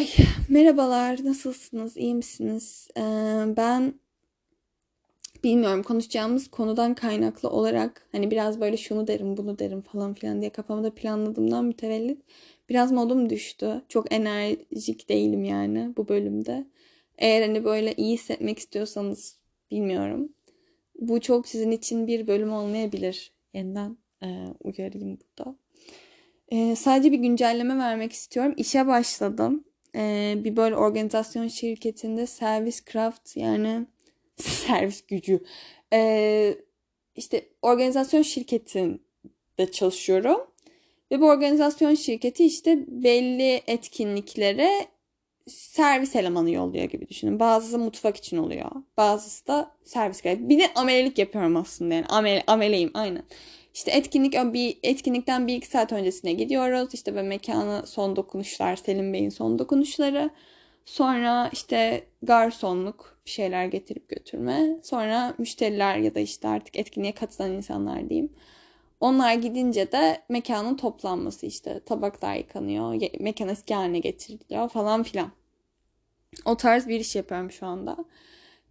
Ay merhabalar nasılsınız iyi misiniz? Ee, ben bilmiyorum konuşacağımız konudan kaynaklı olarak hani biraz böyle şunu derim bunu derim falan filan diye kafamda planladığımdan mütevellit biraz modum düştü. Çok enerjik değilim yani bu bölümde. Eğer hani böyle iyi hissetmek istiyorsanız bilmiyorum. Bu çok sizin için bir bölüm olmayabilir. Yeniden e, uyarayım burada. E, sadece bir güncelleme vermek istiyorum. İşe başladım e, bir böyle organizasyon şirketinde servis craft yani servis gücü e, işte organizasyon şirketinde çalışıyorum ve bu organizasyon şirketi işte belli etkinliklere servis elemanı yolluyor gibi düşünün. Bazısı mutfak için oluyor. Bazısı da servis. Bir de amelelik yapıyorum aslında yani. Amele, ameleyim aynen. İşte etkinlik bir etkinlikten bir iki saat öncesine gidiyoruz. İşte ve mekana son dokunuşlar, Selim Bey'in son dokunuşları. Sonra işte garsonluk bir şeyler getirip götürme. Sonra müşteriler ya da işte artık etkinliğe katılan insanlar diyeyim. Onlar gidince de mekanın toplanması işte tabaklar yıkanıyor, mekan eski haline getiriliyor falan filan. O tarz bir iş yapıyorum şu anda.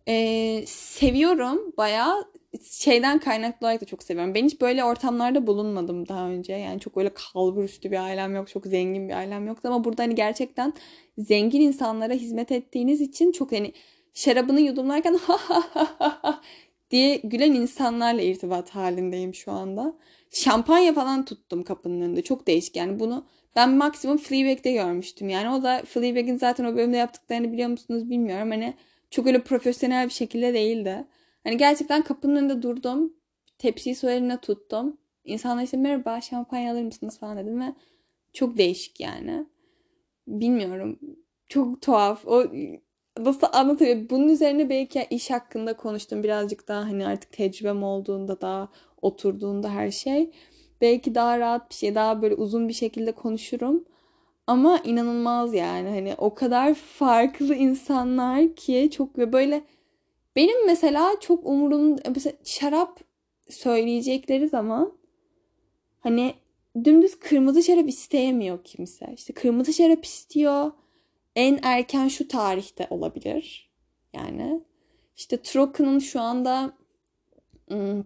Ee, seviyorum bayağı şeyden kaynaklı olarak da çok seviyorum. Ben hiç böyle ortamlarda bulunmadım daha önce. Yani çok öyle kalbur üstü bir ailem yok. Çok zengin bir ailem yoktu. Ama burada hani gerçekten zengin insanlara hizmet ettiğiniz için çok hani şarabını yudumlarken ha ha ha ha diye gülen insanlarla irtibat halindeyim şu anda. Şampanya falan tuttum kapının önünde. Çok değişik yani bunu ben maksimum Fleabag'de görmüştüm. Yani o da Fleabag'in zaten o bölümde yaptıklarını biliyor musunuz bilmiyorum. Hani çok öyle profesyonel bir şekilde değildi. Hani gerçekten kapının önünde durdum. Tepsiyi sol elimle tuttum. İnsanlar işte merhaba şampanya alır mısınız falan dedim ve çok değişik yani. Bilmiyorum. Çok tuhaf. O nasıl anlatayım? Bunun üzerine belki iş hakkında konuştum birazcık daha hani artık tecrübem olduğunda daha oturduğunda her şey. Belki daha rahat bir şey, daha böyle uzun bir şekilde konuşurum. Ama inanılmaz yani hani o kadar farklı insanlar ki çok ve böyle benim mesela çok umurumda mesela şarap söyleyecekleri zaman hani dümdüz kırmızı şarap isteyemiyor kimse. İşte kırmızı şarap istiyor. En erken şu tarihte olabilir. Yani işte Trocken'ın şu anda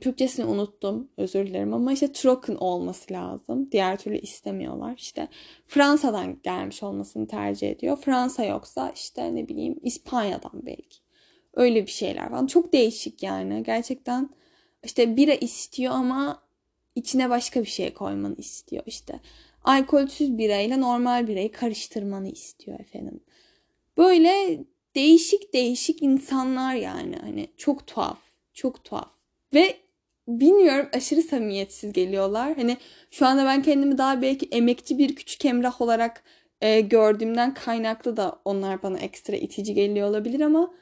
Türkçesini unuttum. Özür dilerim ama işte Trocken olması lazım. Diğer türlü istemiyorlar. İşte Fransa'dan gelmiş olmasını tercih ediyor. Fransa yoksa işte ne bileyim İspanya'dan belki. Öyle bir şeyler falan. Çok değişik yani. Gerçekten işte bira istiyor ama içine başka bir şey koymanı istiyor işte. Alkolsüz birayla normal birayı karıştırmanı istiyor efendim. Böyle değişik değişik insanlar yani hani çok tuhaf, çok tuhaf. Ve bilmiyorum aşırı samimiyetsiz geliyorlar. Hani şu anda ben kendimi daha belki emekçi bir küçük emrah olarak e, gördüğümden kaynaklı da onlar bana ekstra itici geliyor olabilir ama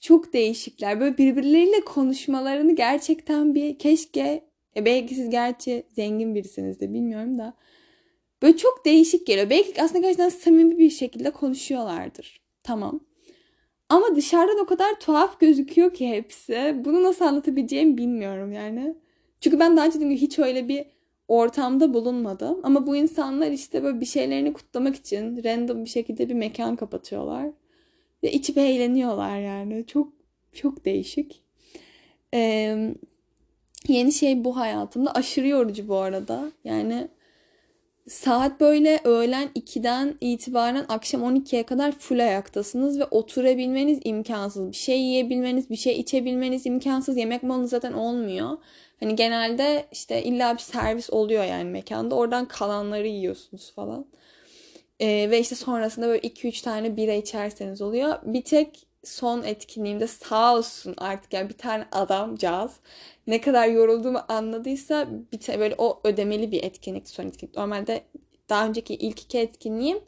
çok değişikler. Böyle birbirleriyle konuşmalarını gerçekten bir keşke e belki siz gerçi zengin birisiniz de bilmiyorum da böyle çok değişik geliyor. Belki aslında gerçekten samimi bir şekilde konuşuyorlardır. Tamam. Ama dışarıdan o kadar tuhaf gözüküyor ki hepsi. Bunu nasıl anlatabileceğimi bilmiyorum yani. Çünkü ben daha önce dediğim gibi hiç öyle bir ortamda bulunmadım. Ama bu insanlar işte böyle bir şeylerini kutlamak için random bir şekilde bir mekan kapatıyorlar. Ve içip eğleniyorlar yani. Çok çok değişik. Ee, yeni şey bu hayatımda. Aşırı yorucu bu arada. Yani saat böyle öğlen 2'den itibaren akşam 12'ye kadar full ayaktasınız ve oturabilmeniz imkansız. Bir şey yiyebilmeniz, bir şey içebilmeniz imkansız. Yemek molanız zaten olmuyor. Hani genelde işte illa bir servis oluyor yani mekanda. Oradan kalanları yiyorsunuz falan. Ee, ve işte sonrasında böyle 2-3 tane bira içerseniz oluyor. Bir tek son etkinliğimde sağ olsun artık yani bir tane adamcağız ne kadar yorulduğumu anladıysa bir böyle o ödemeli bir etkinlik son etkinlik. Normalde daha önceki ilk iki etkinliğim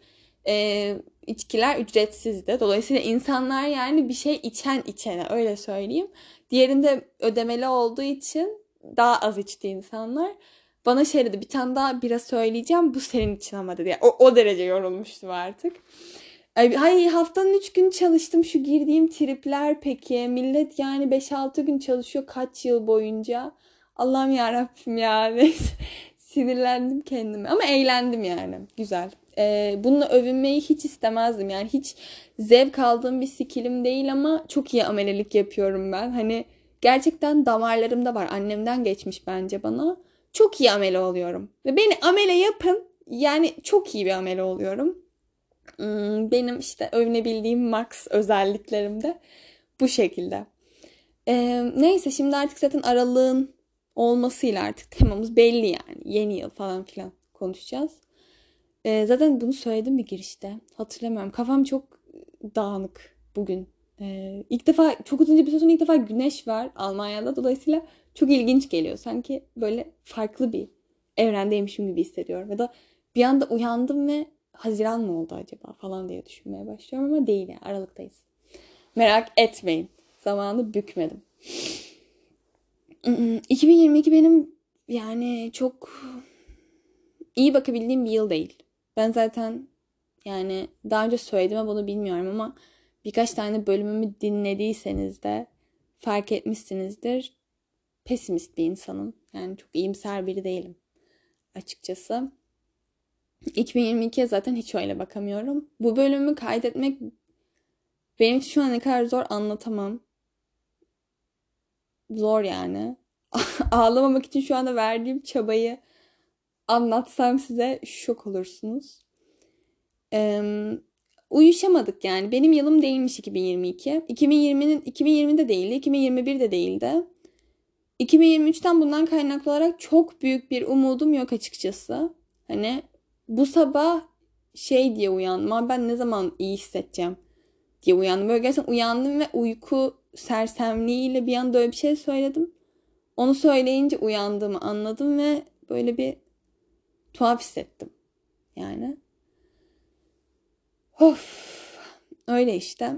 e, içkiler ücretsizdi. Dolayısıyla insanlar yani bir şey içen içene öyle söyleyeyim. Diğerinde ödemeli olduğu için daha az içti insanlar. Bana şey dedi bir tane daha bira söyleyeceğim bu senin için ama dedi. Yani o, o derece yorulmuştum artık. Ay haftanın 3 gün çalıştım şu girdiğim tripler peki. Millet yani 5-6 gün çalışıyor kaç yıl boyunca. Allah'ım yarabbim ya. Sinirlendim kendime ama eğlendim yani. Güzel. e, bununla övünmeyi hiç istemezdim. Yani hiç zevk aldığım bir skillim değil ama çok iyi amelelik yapıyorum ben. Hani gerçekten damarlarımda var. Annemden geçmiş bence bana. Çok iyi amele oluyorum. Ve beni amele yapın. Yani çok iyi bir amele oluyorum. Hmm, benim işte övünebildiğim max özelliklerim de bu şekilde. Ee, neyse şimdi artık zaten aralığın olmasıyla artık temamız belli yani. Yeni yıl falan filan konuşacağız. Ee, zaten bunu söyledim bir girişte. Hatırlamıyorum. Kafam çok dağınık bugün. Ee, ilk defa çok uzun bir süre ilk defa güneş var Almanya'da. Dolayısıyla çok ilginç geliyor. Sanki böyle farklı bir evrendeymişim gibi hissediyorum. Ya da bir anda uyandım ve Haziran mı oldu acaba falan diye düşünmeye başlıyorum ama değil yani Aralıktayız. Merak etmeyin. Zamanı bükmedim. 2022 benim yani çok iyi bakabildiğim bir yıl değil. Ben zaten yani daha önce söyledim ama bunu bilmiyorum ama birkaç tane bölümümü dinlediyseniz de fark etmişsinizdir. Pesimist bir insanım. Yani çok iyimser biri değilim açıkçası. 2022'ye zaten hiç öyle bakamıyorum. Bu bölümü kaydetmek benim için şu an ne kadar zor anlatamam. Zor yani. Ağlamamak için şu anda verdiğim çabayı anlatsam size şok olursunuz. Ee, uyuşamadık yani. Benim yılım değilmiş 2022. 2020'nin 2020'de değildi, 2021'de değildi. 2023'ten bundan kaynaklı olarak çok büyük bir umudum yok açıkçası. Hani bu sabah şey diye uyandım. Ben ne zaman iyi hissedeceğim diye uyandım. Böyle gerçekten uyandım ve uyku sersemliğiyle bir anda öyle bir şey söyledim. Onu söyleyince uyandığımı anladım ve böyle bir tuhaf hissettim. Yani. Of. Öyle işte.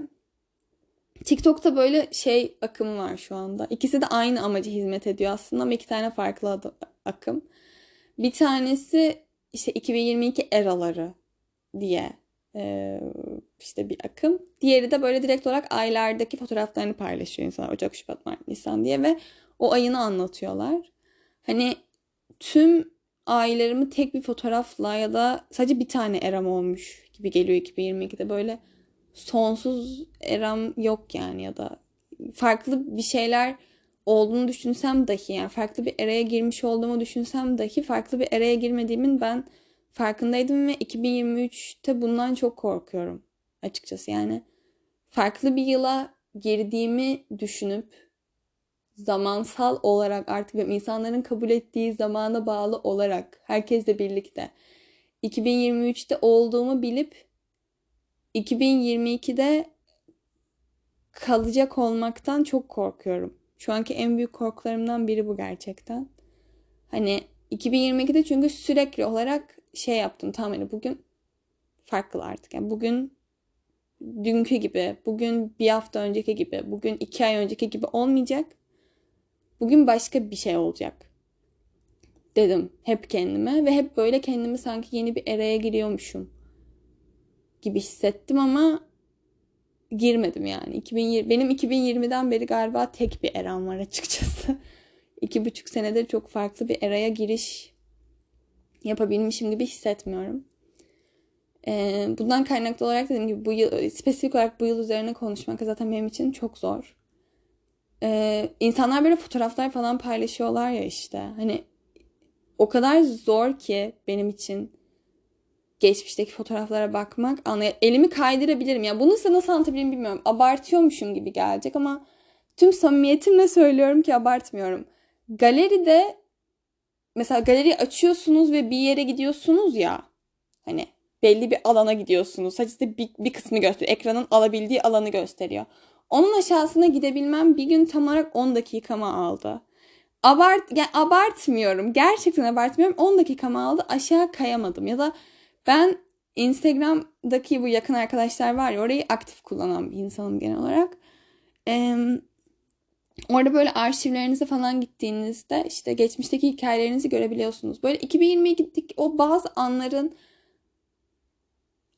TikTok'ta böyle şey akımı var şu anda. İkisi de aynı amaca hizmet ediyor aslında ama iki tane farklı akım. Bir tanesi işte 2022 eraları diye e, işte bir akım. Diğeri de böyle direkt olarak aylardaki fotoğraflarını paylaşıyor insanlar. Ocak, Şubat, Mart, Nisan diye ve o ayını anlatıyorlar. Hani tüm aylarımı tek bir fotoğrafla ya da sadece bir tane eram olmuş gibi geliyor 2022'de. Böyle sonsuz eram yok yani ya da farklı bir şeyler olduğunu düşünsem dahi yani farklı bir eraya girmiş olduğumu düşünsem dahi farklı bir eraya girmediğimin ben farkındaydım ve 2023'te bundan çok korkuyorum açıkçası. Yani farklı bir yıla girdiğimi düşünüp zamansal olarak artık insanların kabul ettiği zamana bağlı olarak herkesle birlikte 2023'te olduğumu bilip 2022'de kalacak olmaktan çok korkuyorum. Şu anki en büyük korkularımdan biri bu gerçekten. Hani 2022'de çünkü sürekli olarak şey yaptım. Tamam hani bugün farklı artık. Yani bugün dünkü gibi, bugün bir hafta önceki gibi, bugün iki ay önceki gibi olmayacak. Bugün başka bir şey olacak. Dedim hep kendime ve hep böyle kendimi sanki yeni bir eraya giriyormuşum gibi hissettim ama girmedim yani. 2020, benim 2020'den beri galiba tek bir eram var açıkçası. İki buçuk senedir çok farklı bir eraya giriş yapabilmişim gibi hissetmiyorum. Ee, bundan kaynaklı olarak dediğim gibi bu yıl, spesifik olarak bu yıl üzerine konuşmak zaten benim için çok zor. Ee, insanlar böyle fotoğraflar falan paylaşıyorlar ya işte. Hani o kadar zor ki benim için geçmişteki fotoğraflara bakmak. Anlay elimi kaydırabilirim. Ya yani bunu size nasıl anlatabilirim bilmiyorum. Abartıyormuşum gibi gelecek ama tüm samimiyetimle söylüyorum ki abartmıyorum. Galeride mesela galeriyi açıyorsunuz ve bir yere gidiyorsunuz ya. Hani belli bir alana gidiyorsunuz. Sadece bir, bir kısmı gösteriyor. Ekranın alabildiği alanı gösteriyor. Onun aşağısına gidebilmem bir gün tam olarak 10 dakikamı aldı. Abart, yani abartmıyorum. Gerçekten abartmıyorum. 10 dakikamı aldı. Aşağı kayamadım. Ya da ben Instagram'daki bu yakın arkadaşlar var ya orayı aktif kullanan bir insanım genel olarak. Ee, orada böyle arşivlerinize falan gittiğinizde işte geçmişteki hikayelerinizi görebiliyorsunuz. Böyle 2022'deki o bazı anların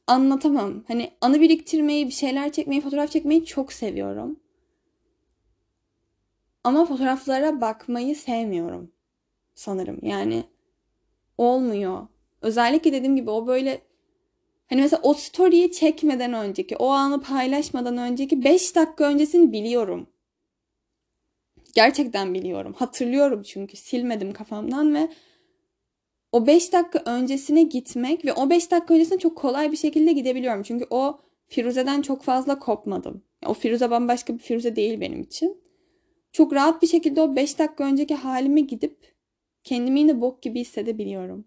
anlatamam. Hani anı biriktirmeyi, bir şeyler çekmeyi, fotoğraf çekmeyi çok seviyorum. Ama fotoğraflara bakmayı sevmiyorum sanırım. Yani olmuyor. Özellikle dediğim gibi o böyle Hani mesela o story'yi çekmeden önceki, o anı paylaşmadan önceki 5 dakika öncesini biliyorum. Gerçekten biliyorum. Hatırlıyorum çünkü silmedim kafamdan ve o 5 dakika öncesine gitmek ve o 5 dakika öncesine çok kolay bir şekilde gidebiliyorum. Çünkü o Firuze'den çok fazla kopmadım. O Firuze bambaşka bir Firuze değil benim için. Çok rahat bir şekilde o 5 dakika önceki halime gidip kendimi yine bok gibi hissedebiliyorum.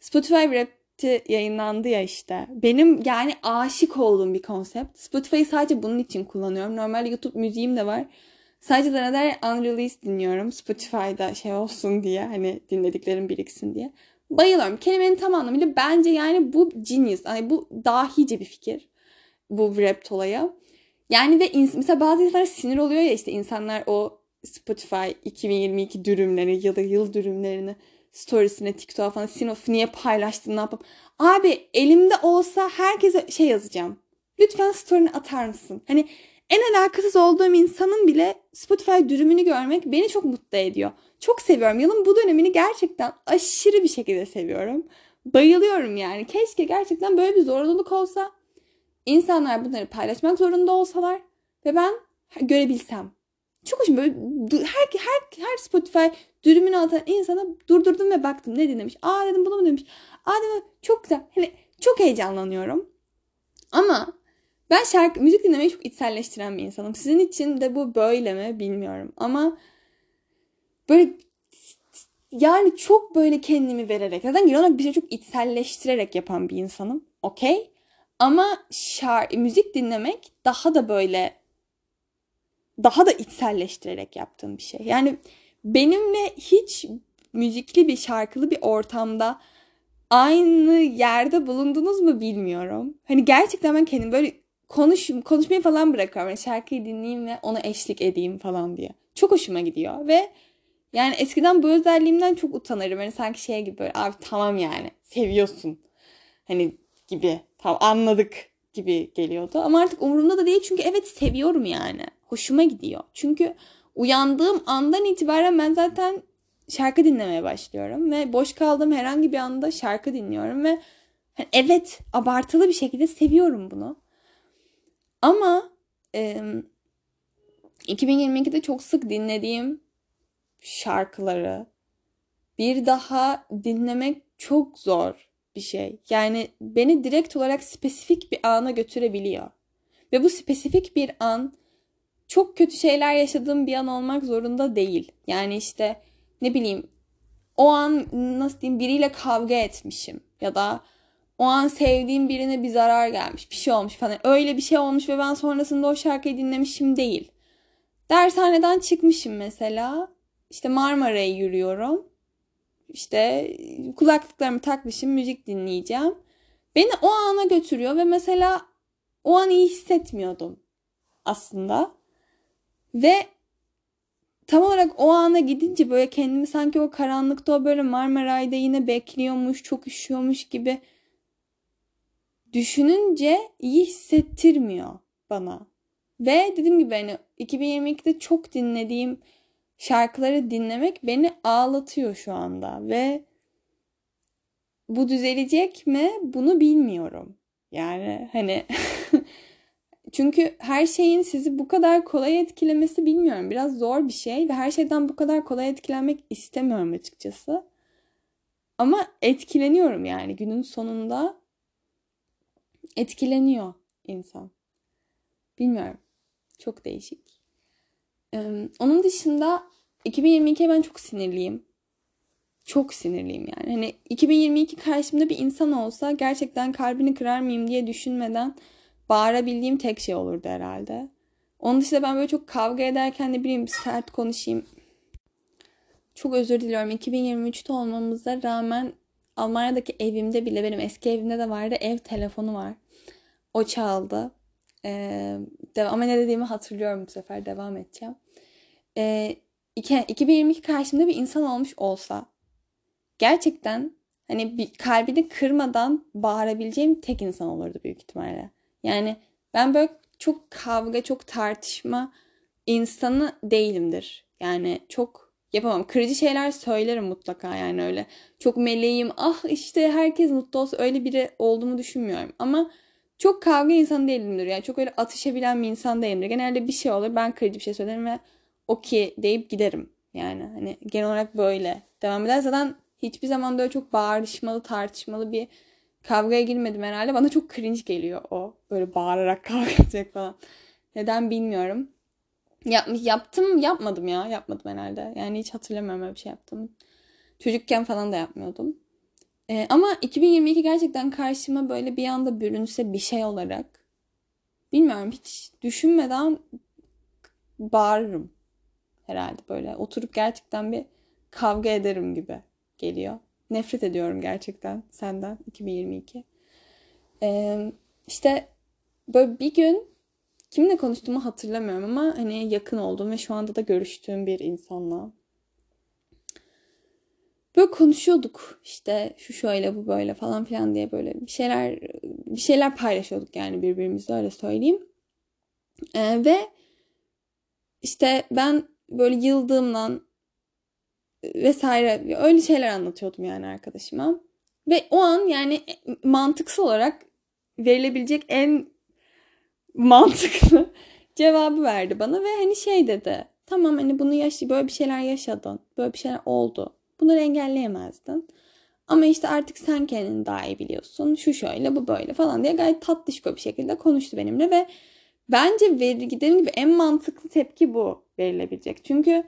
Spotify Rap'ti yayınlandı ya işte. Benim yani aşık olduğum bir konsept. Spotify'ı sadece bunun için kullanıyorum. Normalde YouTube müziğim de var. Sadece Lana Unreleased dinliyorum. Spotify'da şey olsun diye. Hani dinlediklerim biriksin diye. Bayılıyorum. Kelimenin tam anlamıyla bence yani bu genius. Yani bu dahice bir fikir. Bu rap olaya. Yani ve mesela bazı insanlar sinir oluyor ya işte insanlar o Spotify 2022 dürümleri ya da yıl dürümlerini storiesine, TikTok'a falan Sinof niye paylaştın ne yapıp. Abi elimde olsa herkese şey yazacağım. Lütfen story'ni atar mısın? Hani en alakasız olduğum insanın bile Spotify dürümünü görmek beni çok mutlu ediyor. Çok seviyorum. Yılın bu dönemini gerçekten aşırı bir şekilde seviyorum. Bayılıyorum yani. Keşke gerçekten böyle bir zorunluluk olsa. İnsanlar bunları paylaşmak zorunda olsalar ve ben görebilsem. Çok hoşuma böyle her, her, her Spotify dürümünü atan insana durdurdum ve baktım ne dinlemiş. Aa dedim bunu mu demiş. Aa dedim çok güzel. Hani çok heyecanlanıyorum. Ama ben şarkı, müzik dinlemeyi çok içselleştiren bir insanım. Sizin için de bu böyle mi bilmiyorum. Ama böyle yani çok böyle kendimi vererek zaten genel olarak bir şey çok içselleştirerek yapan bir insanım. Okey. Ama şarkı, müzik dinlemek daha da böyle daha da içselleştirerek yaptığım bir şey. Yani benimle hiç müzikli bir şarkılı bir ortamda aynı yerde bulundunuz mu bilmiyorum. Hani gerçekten ben kendim böyle konuş konuşmayı falan bırakıyorum. Yani şarkıyı dinleyeyim ve ona eşlik edeyim falan diye. Çok hoşuma gidiyor ve yani eskiden bu özelliğimden çok utanırım. Hani sanki şey gibi böyle abi tamam yani seviyorsun. Hani gibi tamam anladık gibi geliyordu. Ama artık umurumda da değil çünkü evet seviyorum yani. Hoşuma gidiyor. Çünkü uyandığım andan itibaren ben zaten şarkı dinlemeye başlıyorum ve boş kaldığım herhangi bir anda şarkı dinliyorum ve hani evet abartılı bir şekilde seviyorum bunu. Ama e, 2022'de çok sık dinlediğim şarkıları bir daha dinlemek çok zor bir şey. Yani beni direkt olarak spesifik bir ana götürebiliyor. Ve bu spesifik bir an çok kötü şeyler yaşadığım bir an olmak zorunda değil. Yani işte ne bileyim o an nasıl diyeyim biriyle kavga etmişim ya da o an sevdiğim birine bir zarar gelmiş, bir şey olmuş falan. Öyle bir şey olmuş ve ben sonrasında o şarkıyı dinlemişim değil. Dershaneden çıkmışım mesela. İşte Marmara'ya yürüyorum. İşte kulaklıklarımı takmışım, müzik dinleyeceğim. Beni o ana götürüyor ve mesela o an iyi hissetmiyordum aslında. Ve tam olarak o ana gidince böyle kendimi sanki o karanlıkta o böyle Marmaray'da yine bekliyormuş, çok üşüyormuş gibi düşününce iyi hissettirmiyor bana. Ve dediğim gibi hani 2022'de çok dinlediğim şarkıları dinlemek beni ağlatıyor şu anda ve bu düzelecek mi bunu bilmiyorum. Yani hani çünkü her şeyin sizi bu kadar kolay etkilemesi bilmiyorum. Biraz zor bir şey ve her şeyden bu kadar kolay etkilenmek istemiyorum açıkçası. Ama etkileniyorum yani günün sonunda etkileniyor insan. Bilmiyorum. Çok değişik. Ee, onun dışında 2022'ye ben çok sinirliyim. Çok sinirliyim yani. Hani 2022 karşımda bir insan olsa gerçekten kalbini kırar mıyım diye düşünmeden bağırabildiğim tek şey olurdu herhalde. Onun dışında ben böyle çok kavga ederken de bileyim sert konuşayım. Çok özür diliyorum. 2023'te olmamıza rağmen Almanya'daki evimde bile benim eski evimde de vardı ev telefonu var. O çaldı. Ee, ama ne dediğimi hatırlıyorum bu sefer devam edeceğim. Ee, 2022 karşımda bir insan olmuş olsa gerçekten hani bir kalbini kırmadan bağırabileceğim tek insan olurdu büyük ihtimalle. Yani ben böyle çok kavga, çok tartışma insanı değilimdir. Yani çok yapamam. Kırıcı şeyler söylerim mutlaka yani öyle. Çok meleğim ah işte herkes mutlu olsa öyle biri olduğumu düşünmüyorum. Ama çok kavga insanı değilimdir. Yani çok öyle atışabilen bir insan değilimdir. Genelde bir şey olur ben kırıcı bir şey söylerim ve okey deyip giderim. Yani hani genel olarak böyle devam eder. Zaten hiçbir zaman böyle çok bağırışmalı tartışmalı bir kavgaya girmedim herhalde. Bana çok cringe geliyor o. Böyle bağırarak kavga edecek falan. Neden bilmiyorum. Yap, yaptım yapmadım ya. Yapmadım herhalde. Yani hiç hatırlamıyorum öyle bir şey yaptım. Çocukken falan da yapmıyordum. Ee, ama 2022 gerçekten karşıma böyle bir anda bürünse bir şey olarak bilmiyorum hiç düşünmeden bağırırım herhalde böyle. Oturup gerçekten bir kavga ederim gibi geliyor. Nefret ediyorum gerçekten senden 2022. Ee, işte böyle bir gün kimle konuştuğumu hatırlamıyorum ama hani yakın olduğum ve şu anda da görüştüğüm bir insanla. Böyle konuşuyorduk işte şu şöyle bu böyle falan filan diye böyle bir şeyler bir şeyler paylaşıyorduk yani birbirimizle öyle söyleyeyim. Ee, ve işte ben böyle yıldığımdan vesaire öyle şeyler anlatıyordum yani arkadaşıma. Ve o an yani mantıksal olarak verilebilecek en mantıklı cevabı verdi bana ve hani şey dedi. Tamam hani bunu yaş böyle bir şeyler yaşadın. Böyle bir şeyler oldu. Bunları engelleyemezdin. Ama işte artık sen kendini daha iyi biliyorsun. Şu şöyle bu böyle falan diye gayet tatlışko bir şekilde konuştu benimle ve bence dediğim gibi en mantıklı tepki bu verilebilecek. Çünkü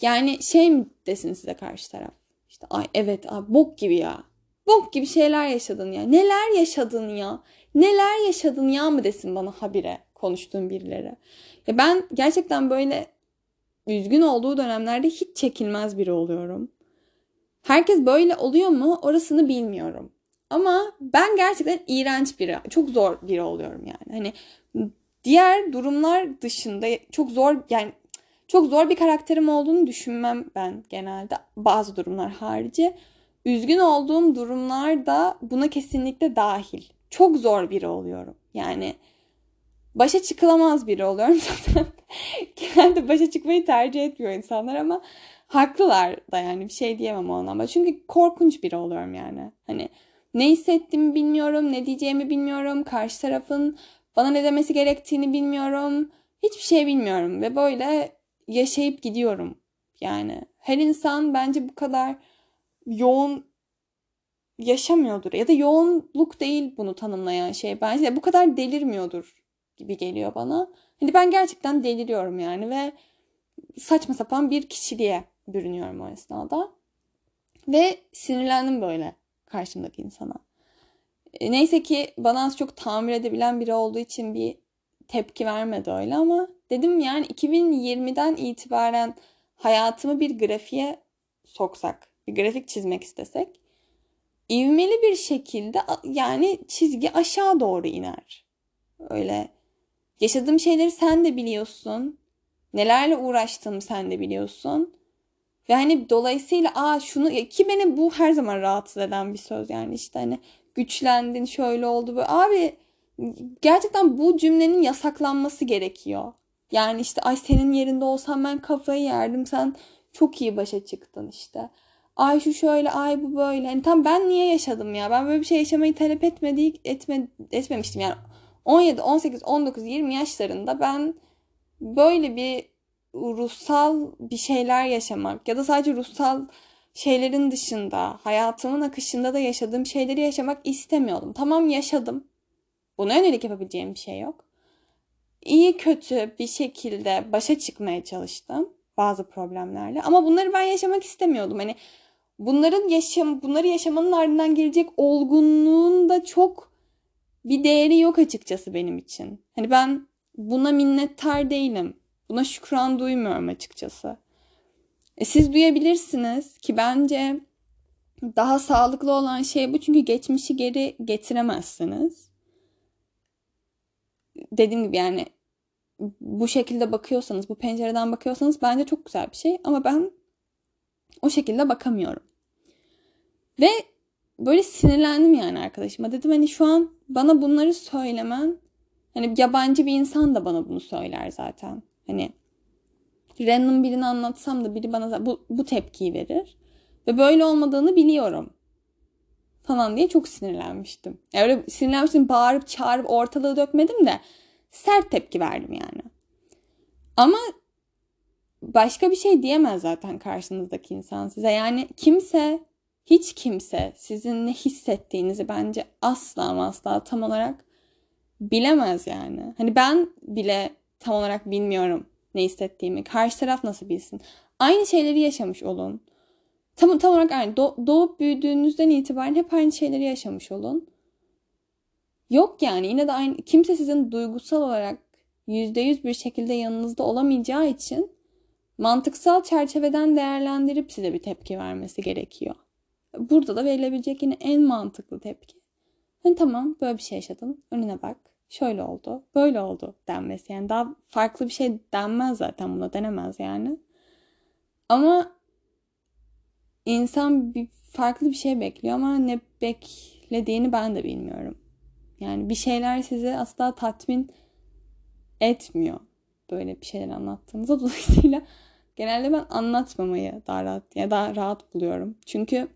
yani şey mi desin size karşı taraf? İşte ay evet abi bok gibi ya. Bok gibi şeyler yaşadın ya. Neler yaşadın ya? Neler yaşadın ya mı desin bana habire konuştuğum birileri. Ya ben gerçekten böyle üzgün olduğu dönemlerde hiç çekilmez biri oluyorum. Herkes böyle oluyor mu orasını bilmiyorum. Ama ben gerçekten iğrenç biri, çok zor biri oluyorum yani. Hani diğer durumlar dışında çok zor yani çok zor bir karakterim olduğunu düşünmem ben genelde bazı durumlar harici. Üzgün olduğum durumlar da buna kesinlikle dahil. Çok zor biri oluyorum. Yani başa çıkılamaz biri oluyorum zaten. Genelde başa çıkmayı tercih etmiyor insanlar ama haklılar da yani bir şey diyemem o anlamda. Çünkü korkunç biri oluyorum yani. Hani ne hissettiğimi bilmiyorum, ne diyeceğimi bilmiyorum. Karşı tarafın bana ne demesi gerektiğini bilmiyorum. Hiçbir şey bilmiyorum ve böyle yaşayıp gidiyorum. Yani her insan bence bu kadar yoğun yaşamıyordur ya da yoğunluk değil bunu tanımlayan şey bence bu kadar delirmiyordur gibi geliyor bana. Hani ben gerçekten deliriyorum yani ve saçma sapan bir kişiliğe bürünüyorum o esnada. Ve sinirlendim böyle karşımdaki insana. E, neyse ki bana az çok tamir edebilen biri olduğu için bir tepki vermedi öyle ama dedim yani 2020'den itibaren hayatımı bir grafiğe soksak, bir grafik çizmek istesek ivmeli bir şekilde yani çizgi aşağı doğru iner. Öyle yaşadığım şeyleri sen de biliyorsun. Nelerle uğraştığımı sen de biliyorsun. Ve hani dolayısıyla aa şunu ki beni bu her zaman rahatsız eden bir söz yani işte hani güçlendin şöyle oldu böyle. Abi gerçekten bu cümlenin yasaklanması gerekiyor. Yani işte ay senin yerinde olsam ben kafayı yerdim sen çok iyi başa çıktın işte. Ay şu şöyle ay bu böyle. Hani tam ben niye yaşadım ya? Ben böyle bir şey yaşamayı talep etmedik, etme, etmemiştim yani. 17, 18, 19, 20 yaşlarında ben böyle bir ruhsal bir şeyler yaşamak ya da sadece ruhsal şeylerin dışında hayatımın akışında da yaşadığım şeyleri yaşamak istemiyordum. Tamam yaşadım. Buna yönelik yapabileceğim bir şey yok. İyi kötü bir şekilde başa çıkmaya çalıştım bazı problemlerle. Ama bunları ben yaşamak istemiyordum. Hani bunların yaşam bunları yaşamanın ardından gelecek olgunluğun da çok bir değeri yok açıkçası benim için. Hani ben buna minnettar değilim. Buna şükran duymuyorum açıkçası. E siz duyabilirsiniz ki bence daha sağlıklı olan şey bu çünkü geçmişi geri getiremezsiniz. Dediğim gibi yani bu şekilde bakıyorsanız, bu pencereden bakıyorsanız bence çok güzel bir şey ama ben o şekilde bakamıyorum. Ve böyle sinirlendim yani arkadaşıma. Dedim hani şu an bana bunları söylemen hani yabancı bir insan da bana bunu söyler zaten. Hani random birini anlatsam da biri bana bu, bu tepkiyi verir. Ve böyle olmadığını biliyorum. Falan diye çok sinirlenmiştim. Yani öyle sinirlenmiştim bağırıp çağırıp ortalığı dökmedim de sert tepki verdim yani. Ama başka bir şey diyemez zaten karşınızdaki insan size. Yani kimse hiç kimse sizin ne hissettiğinizi bence asla asla tam olarak bilemez yani. Hani ben bile tam olarak bilmiyorum ne hissettiğimi. Karşı taraf nasıl bilsin? Aynı şeyleri yaşamış olun. Tam, tam olarak aynı. Do- doğup büyüdüğünüzden itibaren hep aynı şeyleri yaşamış olun. Yok yani yine de aynı. Kimse sizin duygusal olarak %100 bir şekilde yanınızda olamayacağı için mantıksal çerçeveden değerlendirip size bir tepki vermesi gerekiyor. Burada da verilebilecek yine en mantıklı tepki. Hani tamam böyle bir şey yaşadın. Önüne bak. Şöyle oldu. Böyle oldu denmesi. Yani daha farklı bir şey denmez zaten buna denemez yani. Ama insan bir farklı bir şey bekliyor ama ne beklediğini ben de bilmiyorum. Yani bir şeyler sizi asla tatmin etmiyor böyle bir şeyler anlattığınızda. Dolayısıyla genelde ben anlatmamayı daha rahat, yani daha rahat buluyorum. Çünkü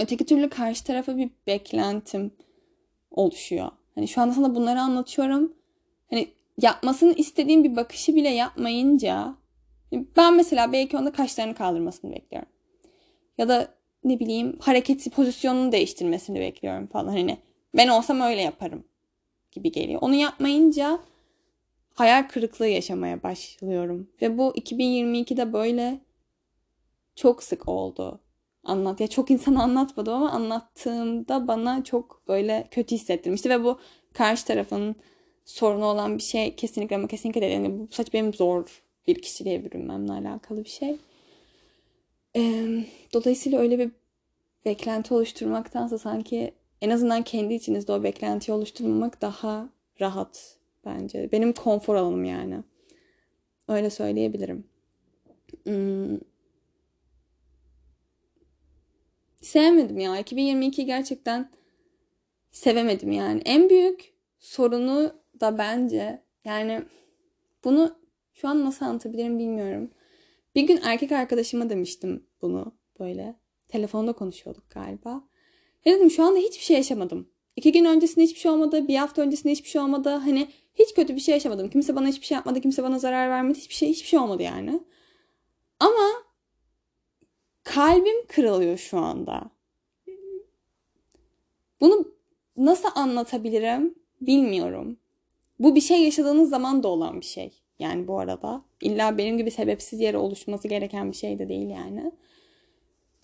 öteki türlü karşı tarafa bir beklentim oluşuyor. Hani şu anda sana bunları anlatıyorum. Hani yapmasını istediğim bir bakışı bile yapmayınca ben mesela belki onda kaşlarını kaldırmasını bekliyorum. Ya da ne bileyim hareketi pozisyonunu değiştirmesini bekliyorum falan. Hani ben olsam öyle yaparım gibi geliyor. Onu yapmayınca hayal kırıklığı yaşamaya başlıyorum. Ve bu 2022'de böyle çok sık oldu. Anlat ya çok insan anlatmadım ama anlattığımda bana çok böyle kötü hissettirmişti ve bu karşı tarafın sorunu olan bir şey kesinlikle ama kesinlikle değil. Yani bu saç benim zor bir kişiliğe bürünmemle alakalı bir şey. Ee, dolayısıyla öyle bir beklenti oluşturmaktansa sanki en azından kendi içinizde o beklentiyi oluşturmamak daha rahat bence. Benim konfor alanım yani. Öyle söyleyebilirim. Hmm. Sevmedim ya. 2022 gerçekten sevemedim yani. En büyük sorunu da bence yani bunu şu an nasıl anlatabilirim bilmiyorum. Bir gün erkek arkadaşıma demiştim bunu böyle. Telefonda konuşuyorduk galiba. Ya dedim şu anda hiçbir şey yaşamadım. İki gün öncesinde hiçbir şey olmadı. Bir hafta öncesinde hiçbir şey olmadı. Hani hiç kötü bir şey yaşamadım. Kimse bana hiçbir şey yapmadı. Kimse bana zarar vermedi. Hiçbir şey hiçbir şey olmadı yani. Ama kalbim kırılıyor şu anda. Bunu nasıl anlatabilirim bilmiyorum. Bu bir şey yaşadığınız zaman da olan bir şey. Yani bu arada. illa benim gibi sebepsiz yere oluşması gereken bir şey de değil yani.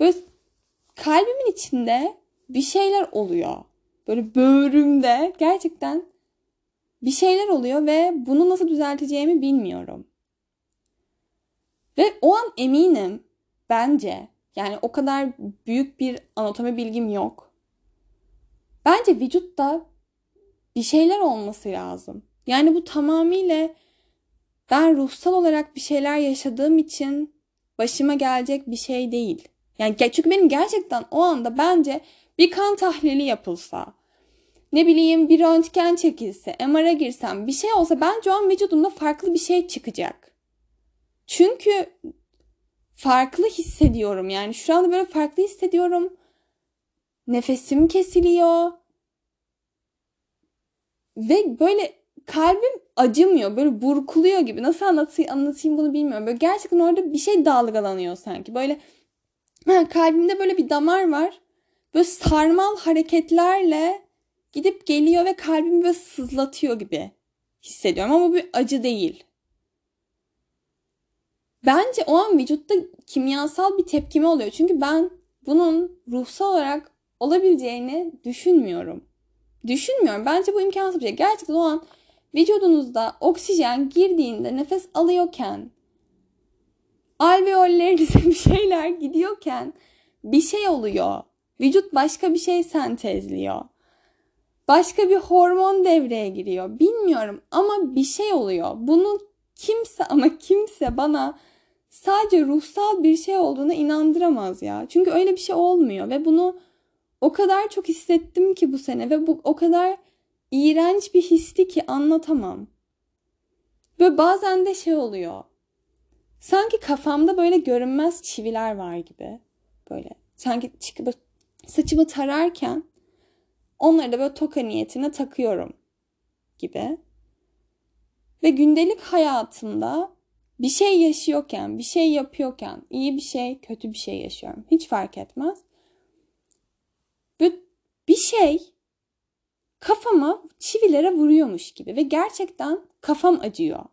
Böyle kalbimin içinde bir şeyler oluyor. Böyle böğrümde gerçekten bir şeyler oluyor ve bunu nasıl düzelteceğimi bilmiyorum. Ve o an eminim bence yani o kadar büyük bir anatomi bilgim yok. Bence vücutta bir şeyler olması lazım. Yani bu tamamıyla ben ruhsal olarak bir şeyler yaşadığım için başıma gelecek bir şey değil. Yani çünkü benim gerçekten o anda bence bir kan tahlili yapılsa, ne bileyim bir röntgen çekilse, MR'a girsem bir şey olsa bence o an vücudumda farklı bir şey çıkacak. Çünkü farklı hissediyorum yani şu anda böyle farklı hissediyorum. Nefesim kesiliyor. Ve böyle kalbim acımıyor. Böyle burkuluyor gibi. Nasıl anlatayım, anlatayım bunu bilmiyorum. Böyle gerçekten orada bir şey dalgalanıyor sanki. Böyle kalbimde böyle bir damar var. Böyle sarmal hareketlerle gidip geliyor ve kalbimi böyle sızlatıyor gibi hissediyorum. Ama bu bir acı değil. Bence o an vücutta kimyasal bir tepkime oluyor. Çünkü ben bunun ruhsal olarak olabileceğini düşünmüyorum. Düşünmüyorum. Bence bu imkansız bir şey. Gerçekten o an vücudunuzda oksijen girdiğinde nefes alıyorken alveollerinize bir şeyler gidiyorken bir şey oluyor. Vücut başka bir şey sentezliyor. Başka bir hormon devreye giriyor. Bilmiyorum ama bir şey oluyor. Bunu kimse ama kimse bana sadece ruhsal bir şey olduğuna inandıramaz ya. Çünkü öyle bir şey olmuyor ve bunu o kadar çok hissettim ki bu sene ve bu o kadar iğrenç bir histi ki anlatamam. Böyle bazen de şey oluyor. sanki kafamda böyle görünmez çiviler var gibi. Böyle sanki çıkıp saçımı tararken onları da böyle toka niyetine takıyorum gibi. Ve gündelik hayatımda bir şey yaşıyorken, bir şey yapıyorken, iyi bir şey, kötü bir şey yaşıyorum. Hiç fark etmez. Bir şey kafama çivilere vuruyormuş gibi ve gerçekten kafam acıyor.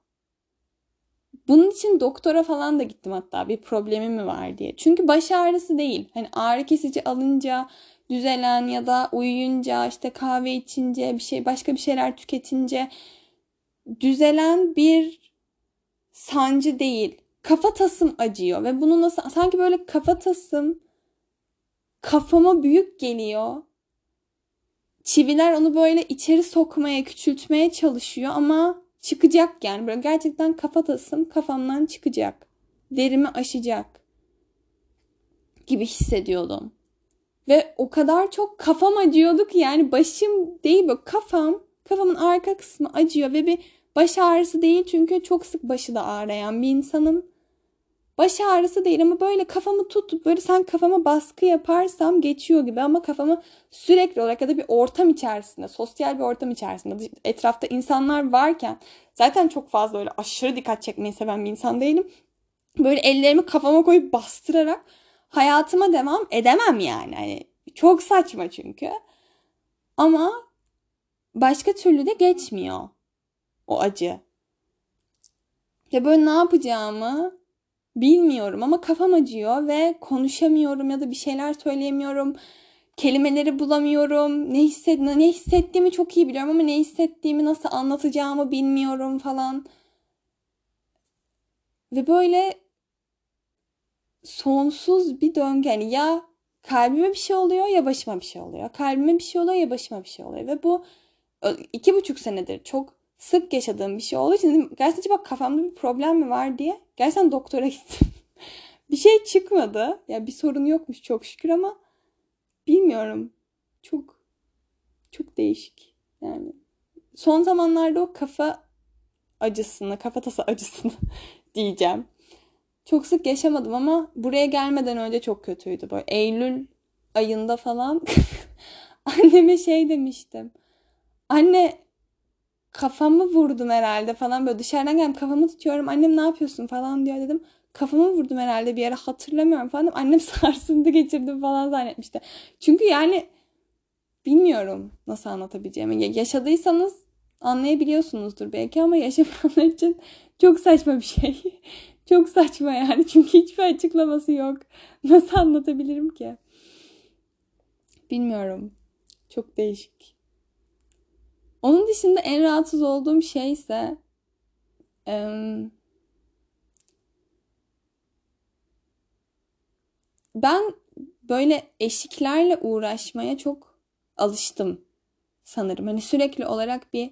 Bunun için doktora falan da gittim hatta bir problemim mi var diye. Çünkü baş ağrısı değil. Hani ağrı kesici alınca düzelen ya da uyuyunca işte kahve içince bir şey başka bir şeyler tüketince düzelen bir sancı değil. Kafa tasım acıyor ve bunu nasıl sanki böyle kafa tasım kafama büyük geliyor. Çiviler onu böyle içeri sokmaya, küçültmeye çalışıyor ama çıkacak yani. Böyle gerçekten kafatasım kafamdan çıkacak. Derimi aşacak gibi hissediyordum. Ve o kadar çok kafam acıyordu ki yani başım değil böyle kafam, kafamın arka kısmı acıyor ve bir baş ağrısı değil çünkü çok sık başı da ağrıyan bir insanım. Baş ağrısı değil ama böyle kafamı tutup böyle sen kafama baskı yaparsam geçiyor gibi ama kafamı sürekli olarak ya da bir ortam içerisinde, sosyal bir ortam içerisinde etrafta insanlar varken zaten çok fazla öyle aşırı dikkat çekmeyi seven bir insan değilim. Böyle ellerimi kafama koyup bastırarak hayatıma devam edemem yani. Hani çok saçma çünkü. Ama başka türlü de geçmiyor o acı. Ya böyle ne yapacağımı bilmiyorum ama kafam acıyor ve konuşamıyorum ya da bir şeyler söyleyemiyorum. Kelimeleri bulamıyorum. Ne, hisset ne hissettiğimi çok iyi biliyorum ama ne hissettiğimi nasıl anlatacağımı bilmiyorum falan. Ve böyle sonsuz bir döngü. Yani ya kalbime bir şey oluyor ya başıma bir şey oluyor. Kalbime bir şey oluyor ya başıma bir şey oluyor. Ve bu iki buçuk senedir çok sık yaşadığım bir şey olduğu için gerçekten acaba kafamda bir problem mi var diye gerçekten doktora gittim. bir şey çıkmadı. Ya bir sorun yokmuş çok şükür ama bilmiyorum. Çok çok değişik. Yani son zamanlarda o kafa acısını, kafatası acısını diyeceğim. Çok sık yaşamadım ama buraya gelmeden önce çok kötüydü. Böyle Eylül ayında falan anneme şey demiştim. Anne kafamı vurdum herhalde falan böyle dışarıdan geldim kafamı tutuyorum annem ne yapıyorsun falan diyor dedim. Kafamı vurdum herhalde bir yere hatırlamıyorum falan. Annem sarsıntı geçirdim falan zannetmişti. Çünkü yani bilmiyorum nasıl anlatabileceğimi. Yaşadıysanız anlayabiliyorsunuzdur belki ama yaşamayanlar için çok saçma bir şey. çok saçma yani çünkü hiçbir açıklaması yok. Nasıl anlatabilirim ki? Bilmiyorum. Çok değişik. Onun dışında en rahatsız olduğum şey ise ben böyle eşiklerle uğraşmaya çok alıştım sanırım. Hani sürekli olarak bir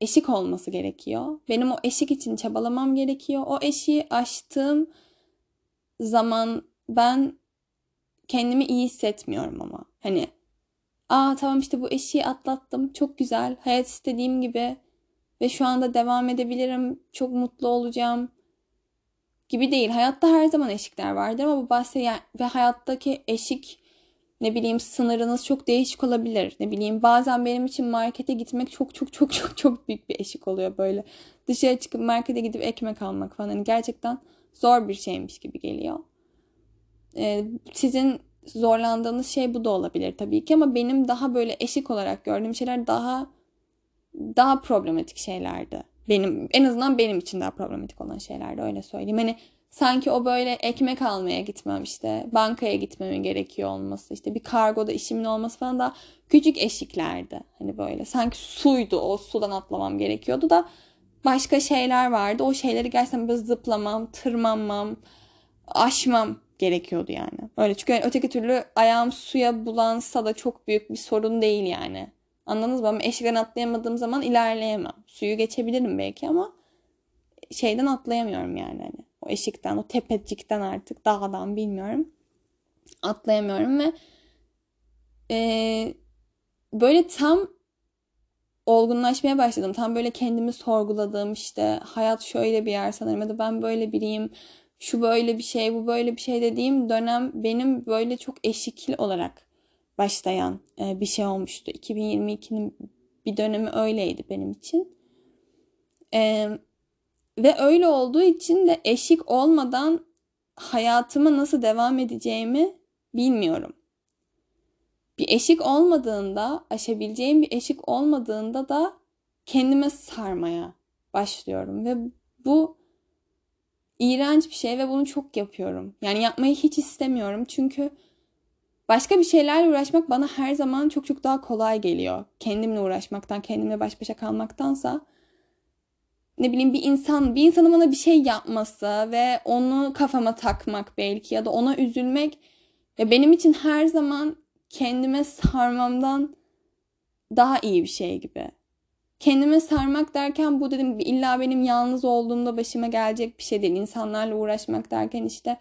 eşik olması gerekiyor. Benim o eşik için çabalamam gerekiyor. O eşiği aştığım zaman ben kendimi iyi hissetmiyorum ama. Hani aa tamam işte bu eşiği atlattım çok güzel hayat istediğim gibi ve şu anda devam edebilirim çok mutlu olacağım gibi değil. Hayatta her zaman eşikler vardır ama bu bahse ve hayattaki eşik ne bileyim sınırınız çok değişik olabilir. Ne bileyim bazen benim için markete gitmek çok çok çok çok çok büyük bir eşik oluyor böyle. Dışarı çıkıp markete gidip ekmek almak falan hani gerçekten zor bir şeymiş gibi geliyor. Ee, sizin zorlandığınız şey bu da olabilir tabii ki ama benim daha böyle eşik olarak gördüğüm şeyler daha daha problematik şeylerdi. Benim en azından benim için daha problematik olan şeylerdi öyle söyleyeyim. Hani sanki o böyle ekmek almaya gitmem işte bankaya gitmeme gerekiyor olması işte bir kargoda işimin olması falan da küçük eşiklerdi. Hani böyle sanki suydu o sudan atlamam gerekiyordu da başka şeyler vardı. O şeyleri gerçekten böyle zıplamam, tırmanmam, aşmam gerekiyordu yani. Öyle çünkü yani öteki türlü ayağım suya bulansa da çok büyük bir sorun değil yani. Anladınız mı? Ama eşikten atlayamadığım zaman ilerleyemem. Suyu geçebilirim belki ama şeyden atlayamıyorum yani. Hani o eşikten, o tepecikten artık dağdan bilmiyorum. Atlayamıyorum ve e, böyle tam olgunlaşmaya başladım. Tam böyle kendimi sorguladım işte hayat şöyle bir yer sanırım ya da ben böyle biriyim. Şu böyle bir şey, bu böyle bir şey dediğim dönem benim böyle çok eşikli olarak başlayan e, bir şey olmuştu. 2022'nin bir dönemi öyleydi benim için. E, ve öyle olduğu için de eşik olmadan hayatıma nasıl devam edeceğimi bilmiyorum. Bir eşik olmadığında, aşabileceğim bir eşik olmadığında da kendime sarmaya başlıyorum ve bu iğrenç bir şey ve bunu çok yapıyorum. Yani yapmayı hiç istemiyorum çünkü başka bir şeylerle uğraşmak bana her zaman çok çok daha kolay geliyor. Kendimle uğraşmaktan, kendimle baş başa kalmaktansa ne bileyim bir insan, bir insanın bana bir şey yapması ve onu kafama takmak belki ya da ona üzülmek ya benim için her zaman kendime sarmamdan daha iyi bir şey gibi. Kendime sarmak derken bu dedim illa benim yalnız olduğumda başıma gelecek bir şey değil. İnsanlarla uğraşmak derken işte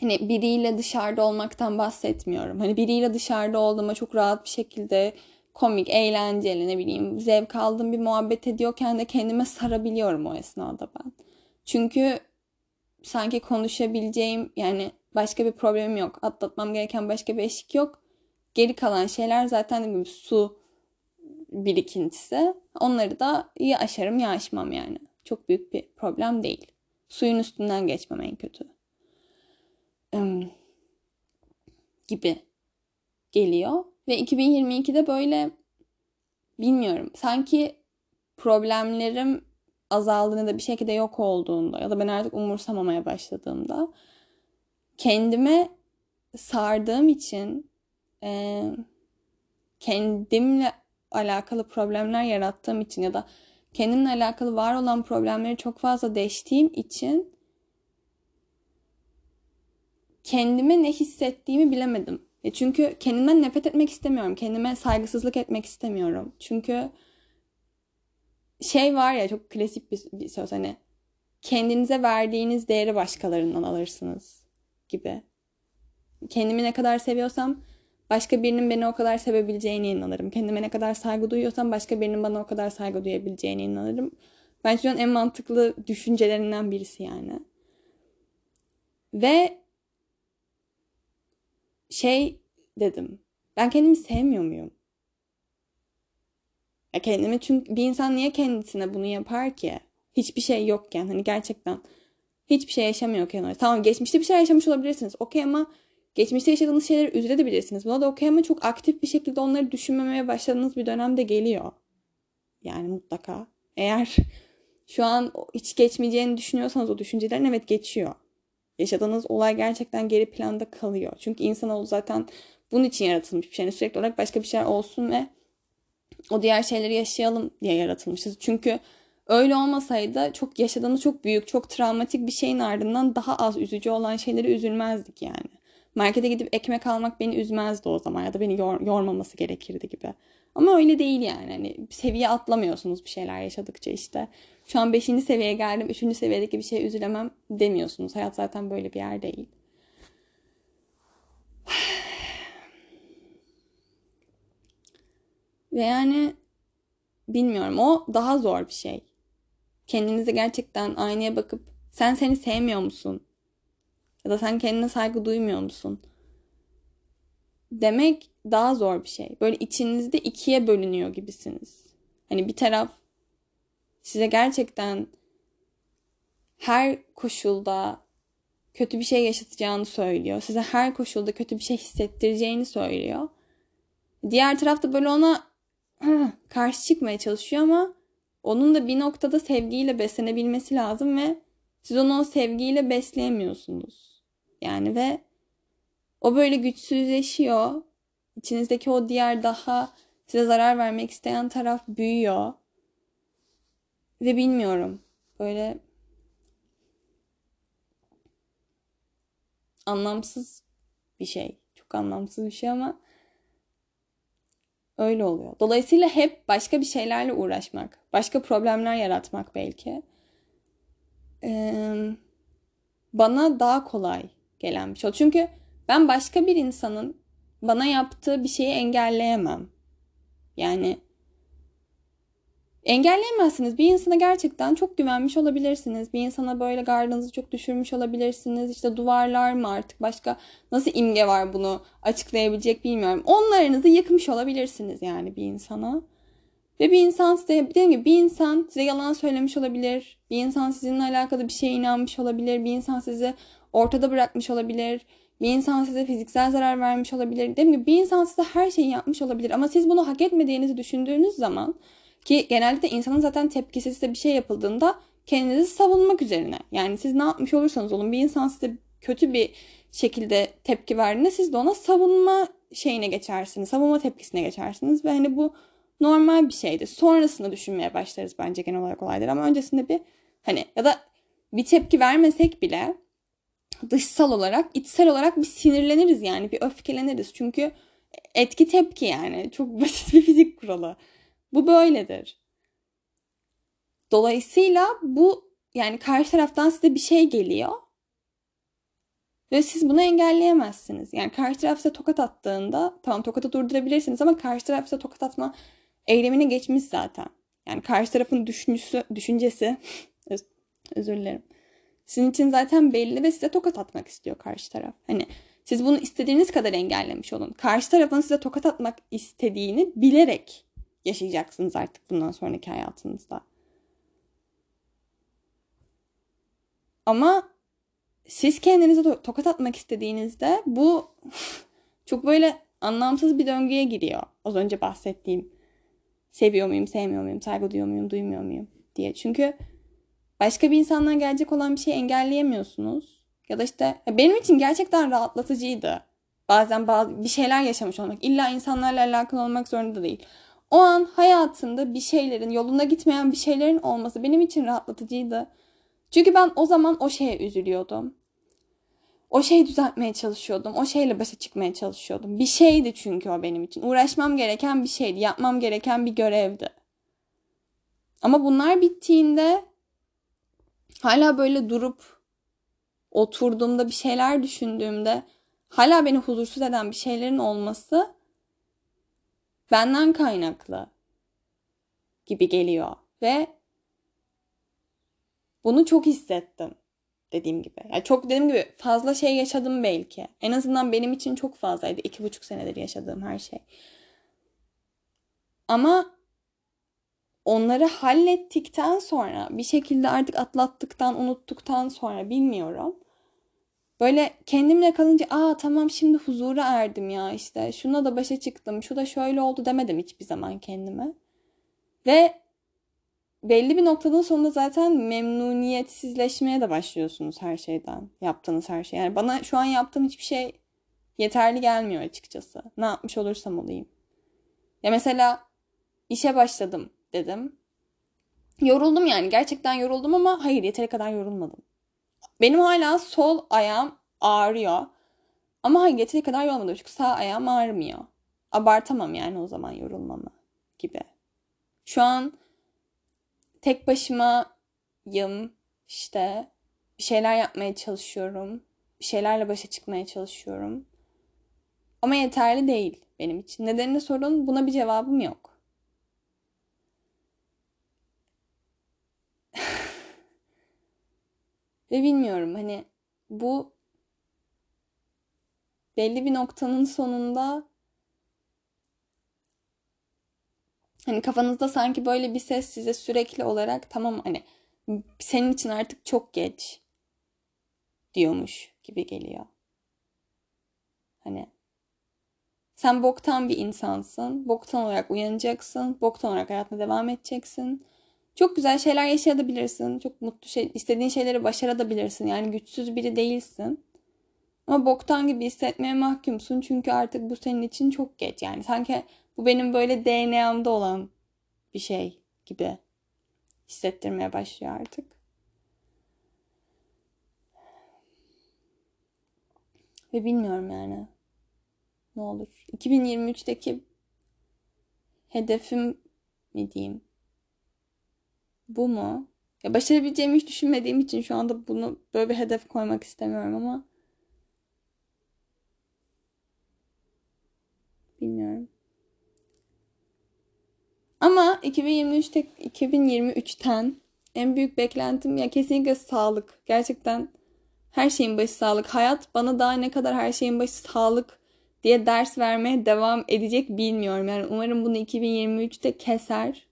hani biriyle dışarıda olmaktan bahsetmiyorum. Hani biriyle dışarıda olduğuma çok rahat bir şekilde komik, eğlenceli ne bileyim zevk aldığım bir muhabbet ediyorken de kendime sarabiliyorum o esnada ben. Çünkü sanki konuşabileceğim yani başka bir problemim yok. Atlatmam gereken başka bir eşik yok. Geri kalan şeyler zaten gibi su birikintisi. Onları da ya aşarım ya aşmam yani. Çok büyük bir problem değil. Suyun üstünden geçmem en kötü. Um, gibi geliyor. Ve 2022'de böyle bilmiyorum. Sanki problemlerim azaldığında da bir şekilde yok olduğunda ya da ben artık umursamamaya başladığımda kendime sardığım için e, kendimle alakalı problemler yarattığım için ya da kendimle alakalı var olan problemleri çok fazla deştiğim için kendime ne hissettiğimi bilemedim. E çünkü kendimden nefret etmek istemiyorum. Kendime saygısızlık etmek istemiyorum. Çünkü şey var ya çok klasik bir, bir söz hani kendinize verdiğiniz değeri başkalarından alırsınız gibi. Kendimi ne kadar seviyorsam başka birinin beni o kadar sevebileceğine inanırım. Kendime ne kadar saygı duyuyorsam başka birinin bana o kadar saygı duyabileceğine inanırım. Bence an en mantıklı düşüncelerinden birisi yani. Ve şey dedim. Ben kendimi sevmiyor muyum? Ya kendimi çünkü bir insan niye kendisine bunu yapar ki? Hiçbir şey yokken hani gerçekten hiçbir şey yaşamıyorken. Tamam geçmişte bir şey yaşamış olabilirsiniz. Okey ama geçmişte yaşadığınız şeyleri üzülebilirsiniz. Buna da okey ama çok aktif bir şekilde onları düşünmemeye başladığınız bir dönemde geliyor. Yani mutlaka. Eğer şu an hiç geçmeyeceğini düşünüyorsanız o düşüncelerin evet geçiyor. Yaşadığınız olay gerçekten geri planda kalıyor. Çünkü insanoğlu zaten bunun için yaratılmış bir şey. Yani sürekli olarak başka bir şeyler olsun ve o diğer şeyleri yaşayalım diye yaratılmışız. Çünkü öyle olmasaydı çok yaşadığımız çok büyük, çok travmatik bir şeyin ardından daha az üzücü olan şeyleri üzülmezdik yani. Markete gidip ekmek almak beni üzmezdi o zaman ya da beni yor, yormaması gerekirdi gibi. Ama öyle değil yani. Hani seviye atlamıyorsunuz bir şeyler yaşadıkça işte. Şu an 5. seviyeye geldim. 3. seviyedeki bir şey üzülemem demiyorsunuz. Hayat zaten böyle bir yer değil. Ve yani bilmiyorum o daha zor bir şey. Kendinize gerçekten aynaya bakıp sen seni sevmiyor musun? Ya da sen kendine saygı duymuyor musun? Demek daha zor bir şey. Böyle içinizde ikiye bölünüyor gibisiniz. Hani bir taraf size gerçekten her koşulda kötü bir şey yaşatacağını söylüyor. Size her koşulda kötü bir şey hissettireceğini söylüyor. Diğer tarafta böyle ona karşı çıkmaya çalışıyor ama onun da bir noktada sevgiyle beslenebilmesi lazım ve siz onu o sevgiyle besleyemiyorsunuz. Yani ve o böyle güçsüzleşiyor. İçinizdeki o diğer daha size zarar vermek isteyen taraf büyüyor. Ve bilmiyorum. Böyle anlamsız bir şey. Çok anlamsız bir şey ama öyle oluyor. Dolayısıyla hep başka bir şeylerle uğraşmak, başka problemler yaratmak belki ee, bana daha kolay gelen bir şey. Çünkü ben başka bir insanın bana yaptığı bir şeyi engelleyemem. Yani engelleyemezsiniz. Bir insana gerçekten çok güvenmiş olabilirsiniz. Bir insana böyle gardınızı çok düşürmüş olabilirsiniz. İşte duvarlar mı artık başka nasıl imge var bunu açıklayabilecek bilmiyorum. Onlarınızı yıkmış olabilirsiniz yani bir insana. Ve bir insan size dediğim gibi bir insan size yalan söylemiş olabilir. Bir insan sizinle alakalı bir şeye inanmış olabilir. Bir insan sizi ortada bırakmış olabilir. Bir insan size fiziksel zarar vermiş olabilir. Dediğim gibi bir insan size her şeyi yapmış olabilir. Ama siz bunu hak etmediğinizi düşündüğünüz zaman ki genellikle insanın zaten tepkisi size bir şey yapıldığında kendinizi savunmak üzerine. Yani siz ne yapmış olursanız olun bir insan size kötü bir şekilde tepki verdiğinde siz de ona savunma şeyine geçersiniz. Savunma tepkisine geçersiniz ve hani bu normal bir şeydi. Sonrasında düşünmeye başlarız bence genel olarak olayları ama öncesinde bir hani ya da bir tepki vermesek bile dışsal olarak, içsel olarak bir sinirleniriz yani bir öfkeleniriz. Çünkü etki tepki yani çok basit bir fizik kuralı. Bu böyledir. Dolayısıyla bu yani karşı taraftan size bir şey geliyor. Ve siz bunu engelleyemezsiniz. Yani karşı taraf size tokat attığında tamam tokatı durdurabilirsiniz ama karşı taraf size tokat atma eylemine geçmiş zaten. Yani karşı tarafın düşüncesi, düşüncesi özür dilerim. Sizin için zaten belli ve size tokat atmak istiyor karşı taraf. Hani siz bunu istediğiniz kadar engellemiş olun. Karşı tarafın size tokat atmak istediğini bilerek yaşayacaksınız artık bundan sonraki hayatınızda. Ama siz kendinize to- tokat atmak istediğinizde bu çok böyle anlamsız bir döngüye giriyor. Az önce bahsettiğim seviyor muyum, sevmiyor muyum, saygı duyuyor muyum, duymuyor muyum diye. Çünkü başka bir insandan gelecek olan bir şeyi engelleyemiyorsunuz. Ya da işte benim için gerçekten rahatlatıcıydı. Bazen bazı bir şeyler yaşamış olmak. İlla insanlarla alakalı olmak zorunda değil. O an hayatında bir şeylerin, yolunda gitmeyen bir şeylerin olması benim için rahatlatıcıydı. Çünkü ben o zaman o şeye üzülüyordum. O şeyi düzeltmeye çalışıyordum. O şeyle başa çıkmaya çalışıyordum. Bir şeydi çünkü o benim için. Uğraşmam gereken bir şeydi. Yapmam gereken bir görevdi. Ama bunlar bittiğinde hala böyle durup oturduğumda bir şeyler düşündüğümde hala beni huzursuz eden bir şeylerin olması benden kaynaklı gibi geliyor ve bunu çok hissettim dediğim gibi. Yani çok dediğim gibi fazla şey yaşadım belki. En azından benim için çok fazlaydı. iki buçuk senedir yaşadığım her şey. Ama onları hallettikten sonra bir şekilde artık atlattıktan, unuttuktan sonra bilmiyorum. Böyle kendimle kalınca aa tamam şimdi huzura erdim ya işte şuna da başa çıktım, şu da şöyle oldu demedim hiçbir zaman kendime. Ve belli bir noktadan sonra zaten memnuniyetsizleşmeye de başlıyorsunuz her şeyden. Yaptığınız her şey. Yani bana şu an yaptığım hiçbir şey yeterli gelmiyor açıkçası. Ne yapmış olursam olayım. Ya mesela işe başladım dedim. Yoruldum yani. Gerçekten yoruldum ama hayır yeteri kadar yorulmadım. Benim hala sol ayağım ağrıyor. Ama hayır yeteri kadar yorulmadım. Çünkü sağ ayağım ağrımıyor. Abartamam yani o zaman yorulmamı gibi. Şu an tek başımayım işte bir şeyler yapmaya çalışıyorum. Bir şeylerle başa çıkmaya çalışıyorum. Ama yeterli değil benim için. Nedenini sorun buna bir cevabım yok. Ve bilmiyorum hani bu belli bir noktanın sonunda Hani kafanızda sanki böyle bir ses size sürekli olarak tamam hani senin için artık çok geç diyormuş gibi geliyor. Hani sen boktan bir insansın. Boktan olarak uyanacaksın. Boktan olarak hayatına devam edeceksin. Çok güzel şeyler yaşayabilirsin. Çok mutlu şey, istediğin şeyleri başarabilirsin. Yani güçsüz biri değilsin. Ama boktan gibi hissetmeye mahkumsun. Çünkü artık bu senin için çok geç. Yani sanki bu benim böyle DNA'mda olan bir şey gibi hissettirmeye başlıyor artık. Ve bilmiyorum yani. Ne olur. 2023'teki hedefim mi diyeyim? Bu mu? Ya başarabileceğimi hiç düşünmediğim için şu anda bunu böyle bir hedef koymak istemiyorum ama bilmiyorum. Ama 2023'te 2023'ten en büyük beklentim ya kesinlikle sağlık. Gerçekten her şeyin başı sağlık. Hayat bana daha ne kadar her şeyin başı sağlık diye ders vermeye devam edecek bilmiyorum. Yani umarım bunu 2023'te keser.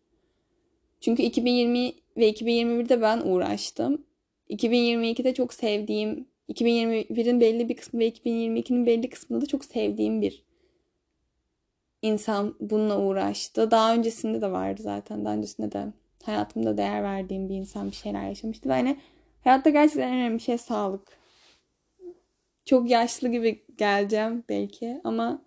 Çünkü 2020 ve 2021'de ben uğraştım. 2022'de çok sevdiğim, 2021'in belli bir kısmı ve 2022'nin belli kısmında da çok sevdiğim bir insan bununla uğraştı. Daha öncesinde de vardı zaten. Daha öncesinde de hayatımda değer verdiğim bir insan bir şeyler yaşamıştı. Ve hani hayatta gerçekten en önemli şey sağlık. Çok yaşlı gibi geleceğim belki ama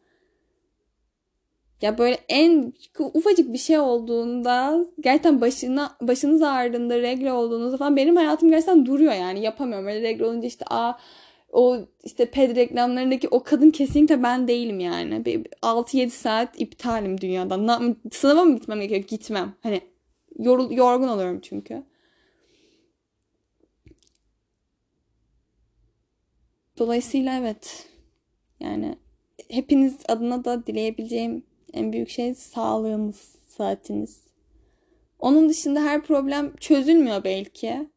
ya böyle en ufacık bir şey olduğunda gerçekten başına başınız ağrıdığında regle olduğunuzda falan benim hayatım gerçekten duruyor yani yapamıyorum. Öyle regle olunca işte a o işte ped reklamlarındaki o kadın kesinlikle ben değilim yani. 6-7 saat iptalim dünyadan. Sınava mı gitmem gerekiyor? Gitmem. Hani yorul, yorgun oluyorum çünkü. Dolayısıyla evet. Yani hepiniz adına da dileyebileceğim en büyük şey sağlığınız, saatiniz. Onun dışında her problem çözülmüyor belki.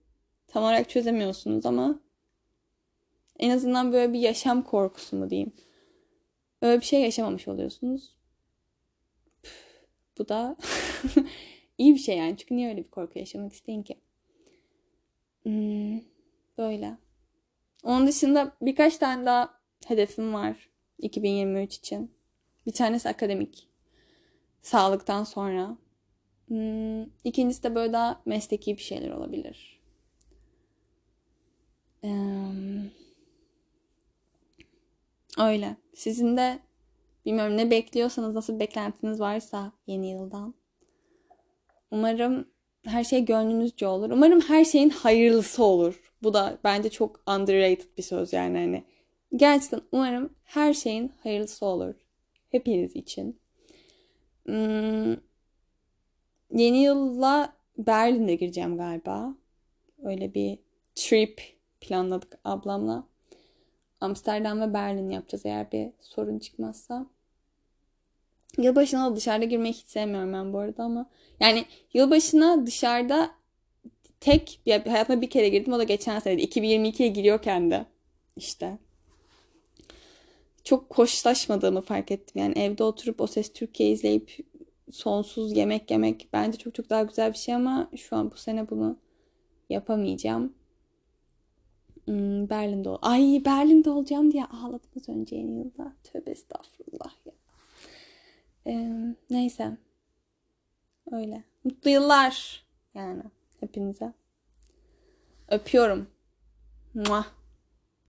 Tam olarak çözemiyorsunuz ama en azından böyle bir yaşam korkusu mu diyeyim. Öyle bir şey yaşamamış oluyorsunuz. bu da iyi bir şey yani. Çünkü niye öyle bir korku yaşamak isteyin ki? Hmm, böyle. Onun dışında birkaç tane daha hedefim var 2023 için. Bir tanesi akademik. Sağlıktan sonra. Hmm, ikincisi de böyle daha mesleki bir şeyler olabilir. Öyle. Sizin de bilmiyorum ne bekliyorsanız, nasıl beklentiniz varsa yeni yıldan. Umarım her şey gönlünüzce olur. Umarım her şeyin hayırlısı olur. Bu da bence çok underrated bir söz yani hani. Gerçekten umarım her şeyin hayırlısı olur. Hepiniz için. Hmm, yeni yılla Berlin'e gireceğim galiba. Öyle bir trip planladık ablamla. Amsterdam ve Berlin yapacağız eğer bir sorun çıkmazsa. Yılbaşına da dışarıda girmeyi hiç sevmiyorum ben bu arada ama yani yılbaşına dışarıda tek bir hayatımda bir kere girdim o da geçen sene 2022'ye giriyorken de işte çok hoşlaşmadığımı fark ettim. Yani evde oturup o ses Türkiye izleyip sonsuz yemek yemek bence çok çok daha güzel bir şey ama şu an bu sene bunu yapamayacağım. Hmm, Berlin'de ol. Ay Berlin'de olacağım diye ağladım az önce yeni yılda. Tövbe estağfurullah ya. Ee, neyse. Öyle. Mutlu yıllar yani hepinize. Öpüyorum. Muah.